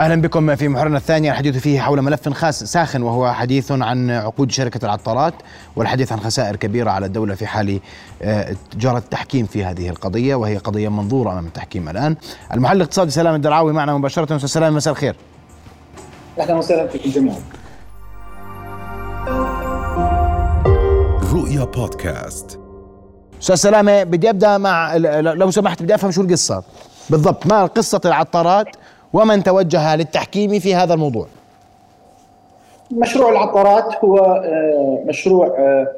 أهلا بكم في محورنا الثاني الحديث فيه حول ملف خاص ساخن وهو حديث عن عقود شركة العطارات والحديث عن خسائر كبيرة على الدولة في حال آه، جرى التحكيم في هذه القضية وهي قضية منظورة أمام التحكيم الآن. المحلل الاقتصادي سلام الدرعاوي معنا مباشرة أستاذ سلام مساء الخير. أهلا وسهلا فيكم جميعا. رؤيا بودكاست. أستاذ سلامه بدي أبدأ مع لو سمحت بدي أفهم شو القصة بالضبط ما قصة العطارات ومن توجه للتحكيم في هذا الموضوع. مشروع العطارات هو آه، مشروع آه،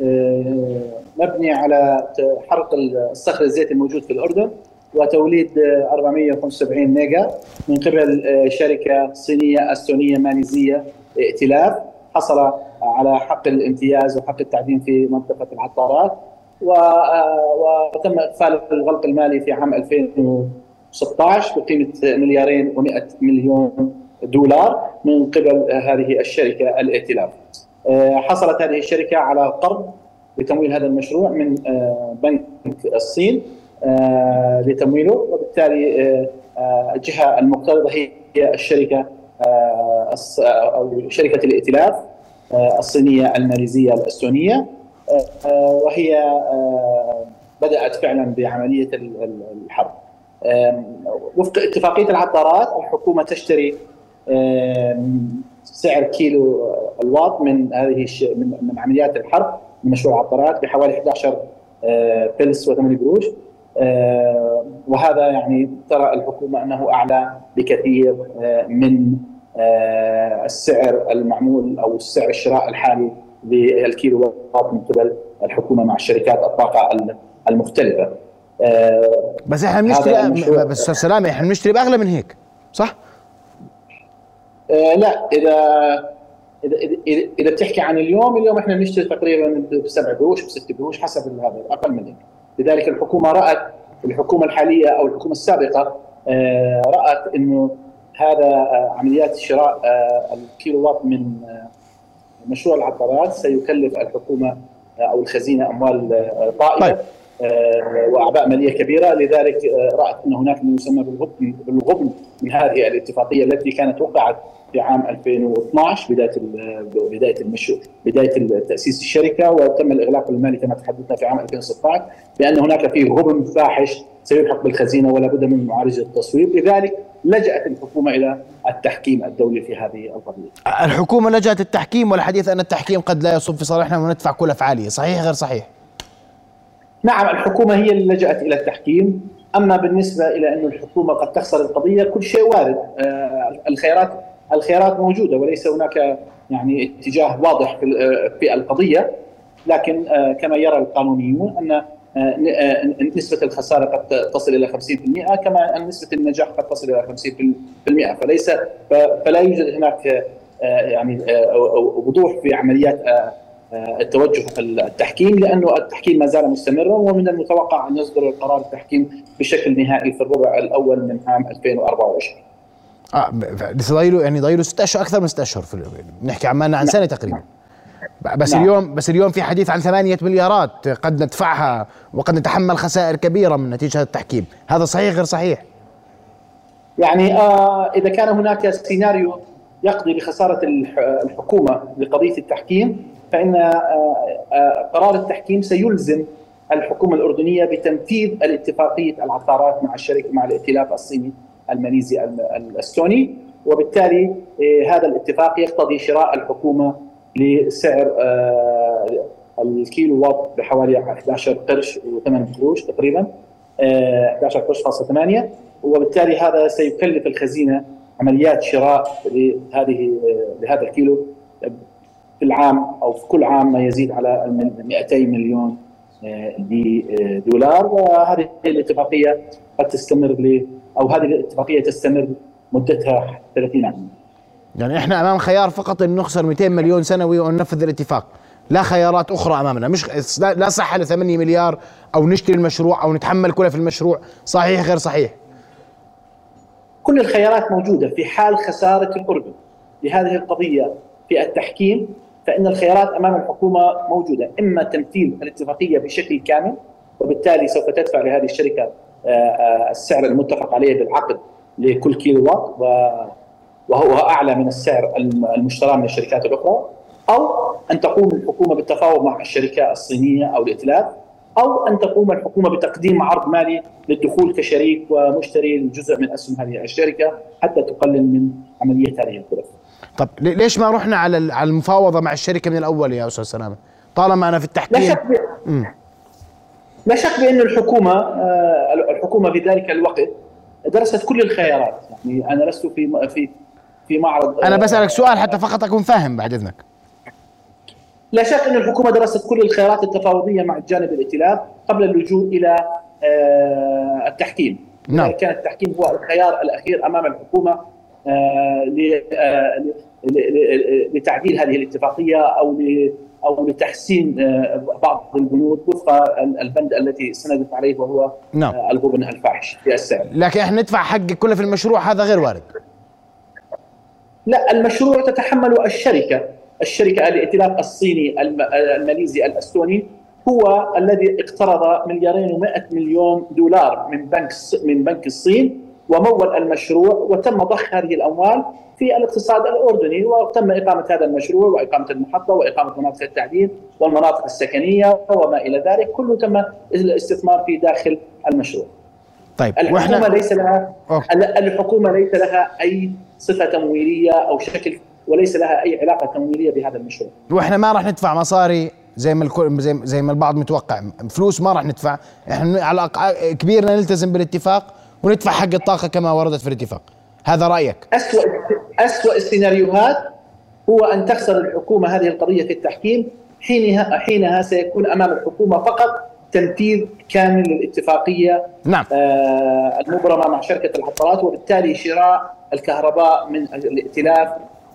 آه، مبني على حرق الصخر الزيتي الموجود في الأردن وتوليد 475 ميجا من قبل شركة صينية أستونية ماليزية إئتلاف. حصل على حق الامتياز وحق التعدين في منطقة العطارات وتم اقفال الغلق المالي في عام 2000 16 بقيمه مليارين و100 مليون دولار من قبل هذه الشركة الائتلاف. آه، حصلت هذه الشركة على قرض لتمويل هذا المشروع من آه، بنك الصين آه، لتمويله وبالتالي الجهة المقترضة هي الشركة أو شركة الائتلاف الصينية الماليزية الأستونية وهي بدأت فعلا بعملية الحرب. وفق اتفاقية العطارات الحكومة تشتري سعر كيلو الواط من هذه من عمليات الحرب من مشروع العطارات بحوالي 11 آه، بلس و8 قروش. وهذا يعني ترى الحكومة أنه أعلى بكثير آه، من آه، السعر المعمول أو السعر الشراء الحالي للكيلو واط من قبل الحكومة مع شركات الطاقة المختلفة. آه، بس إحنا بنشتري بس سلامة إحنا بنشتري بأغلى من هيك صح؟ آه لا إذا إذا إذا بتحكي عن اليوم اليوم إحنا بنشتري تقريبا بسبع قروش بست قروش حسب هذا أقل من هيك لذلك الحكومة رأت الحكومة الحالية أو الحكومة السابقة آه رأت إنه هذا آه عمليات شراء آه الكيلو وات من آه مشروع العقارات سيكلف الحكومة آه، أو الخزينة أموال آه، طائلة طيب. آه، وأعباء مالية كبيرة. لذلك آه، رأت أن هناك ما يسمى بالغبن بالغبن من هذه الاتفاقية التي كانت وقعت في عام 2012 بداية بداية المشروع بداية تأسيس الشركة. وتم الإغلاق المالي كما تحدثنا في عام 2016 لأن هناك في غبن فاحش سيلحق بالخزينة ولا بد من معالجة التصوير لذلك لجأت الحكومة إلى التحكيم الدولي في هذه القضية. الحكومة لجأت التحكيم والحديث أن التحكيم قد لا يصب في صالحنا وندفع كل أفعاله. صحيح غير صحيح؟ نعم الحكومة هي اللي لجأت إلى التحكيم. أما بالنسبة إلى أن الحكومة قد تخسر القضية كل شيء وارد. آه، الخيارات الخيارات موجودة وليس هناك يعني اتجاه واضح في القضية. لكن آه، كما يرى القانونيون أن آه، نسبة الخسارة قد تصل إلى 50% كما أن نسبة النجاح قد تصل إلى 50% فليس فلا يوجد هناك يعني وضوح في عمليات آه، التوجه التحكيم لأنه التحكيم ما زال مستمرا ومن المتوقع أن يصدر القرار التحكيم بشكل نهائي في الربع الأول من عام 2024 آه ضايله يعني ضايله ست اشهر أكثر من ست أشهر في بنحكي عمالنا عن سنة تقريبا. بس نعم. اليوم بس اليوم في حديث عن ثمانية مليارات قد ندفعها وقد نتحمل خسائر كبيرة من نتيجة التحكيم. هذا صحيح غير صحيح؟ يعني آه إذا كان هناك سيناريو يقضي بخسارة الحكومة لقضية التحكيم فإن آه، آه، قرار التحكيم سيلزم الحكومة الأردنية بتنفيذ الاتفاقية العطارات مع الشركة مع الائتلاف الصيني الماليزي الاستوني وبالتالي آه، هذا الاتفاق يقتضي شراء الحكومة لسعر الكيلو وات بحوالي 11 قرش و8 قروش تقريبا 11 قرش فاصلة 8 وبالتالي هذا سيكلف الخزينة عمليات شراء لهذه لهذا الكيلو. في العام أو في كل عام ما يزيد على 200 مليون آه، دولار. وهذه الاتفاقية قد تستمر ل أو هذه الاتفاقية تستمر مدتها 30 عام. يعني إحنا أمام خيار فقط إن نخسر 200 مليون سنوي وننفذ الاتفاق. لا خيارات أخرى أمامنا. مش لا صحه ل 8 مليار أو نشتري المشروع أو نتحمل كله في المشروع. صحيح غير صحيح؟ كل الخيارات موجودة في حال خسارة الأردن. لهذه القضية في التحكيم فإن الخيارات أمام الحكومة موجودة. إما تمثيل الاتفاقية بشكل كامل وبالتالي سوف تدفع لهذه الشركة آه، آه، السعر المتفق عليه بالعقد لكل كيلو وات وهو أعلى من السعر المشترى من الشركات الأخرى. أو أن تقوم الحكومة بالتفاوض مع الشركة الصينية أو الائتلاف أو أن تقوم الحكومة بتقديم عرض مالي للدخول كشريك ومشتري لجزء من أسهم هذه الشركة حتى تقلل من عملية هذه الكلف. طب ليش ما رحنا على على المفاوضة مع الشركة من الأول يا أستاذ سلامة؟ طالما أنا في التحكيم. لا شك لا شك بأن الحكومة آه، الحكومة في ذلك الوقت درست كل الخيارات. يعني أنا لست في في في معرض أنا بسألك سؤال حتى فقط أكون فاهم بعد إذنك. لا شك أن الحكومة درست كل الخيارات التفاوضية مع الجانب الائتلاف قبل اللجوء إلى آه، التحكيم. نعم. كان التحكيم هو الخيار الأخير أمام الحكومة آه، لتعديل هذه الاتفاقية أو أو لتحسين آه، بعض البنود وفق البند التي سندت عليه وهو نعم. الغبن الفاحش في السعر لكن إحنا ندفع حق كله في المشروع هذا غير وارد؟ لا المشروع تتحمل الشركة. الشركة الائتلاف الصيني الماليزي الأستوني هو الذي اقترض مليارين و100 مليون دولار من بنك من بنك الصين ومول المشروع وتم ضخ هذه الأموال في الاقتصاد الأردني وتم إقامة هذا المشروع وإقامة المحطة وإقامة مناطق التعدين والمناطق السكنية وما إلى ذلك كله تم الاستثمار في داخل المشروع. طيب الحكومة وإحنا... ليس لها أوه. الحكومة ليس لها أي صفة تمويلية أو شكل وليس لها أي علاقة تمويلية بهذا المشروع. وإحنا ما راح ندفع مصاري زي ما الكل زي زي ما البعض متوقع فلوس ما راح ندفع إحنا على كبيرنا نلتزم بالاتفاق وندفع حق الطاقة كما وردت في الاتفاق. هذا رأيك؟ اسوء اسوء السيناريوهات هو أن تخسر الحكومة هذه القضية في التحكيم. حينها حينها سيكون أمام الحكومة فقط تنفيذ كامل للاتفاقية نعم. آه المبرمة مع شركة العطارات وبالتالي شراء الكهرباء من الائتلاف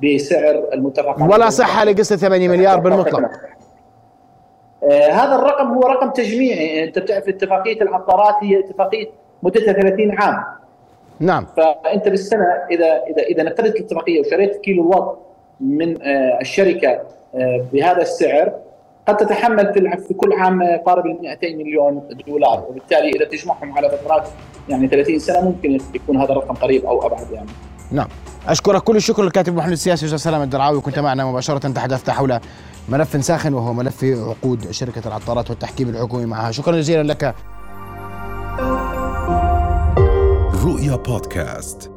بسعر المتفق ولا صحة لقصة 8 مليار بالمطلق. آه هذا الرقم هو رقم تجميعي. أنت بتعرف اتفاقية العطارات هي اتفاقية مدتها 30 عام. نعم. فأنت بالسنة إذا إذا إذا نقلت الاتفاقية وشريت كيلو واط من آه الشركة آه بهذا السعر قد تتحمل في في كل عام قارب ال 200 مليون دولار. وبالتالي إذا تجمعهم على فترات يعني 30 سنة ممكن يكون هذا الرقم قريب أو أبعد يعني. نعم. أشكرك كل الشكر للكاتب المحلل السياسي أستاذ سلام الدرعاوي كنت معنا مباشرة تحدثت حول ملف ساخن وهو ملف عقود شركة العطارات والتحكيم الحكومي معها. شكرا جزيلا لك. رؤيا بودكاست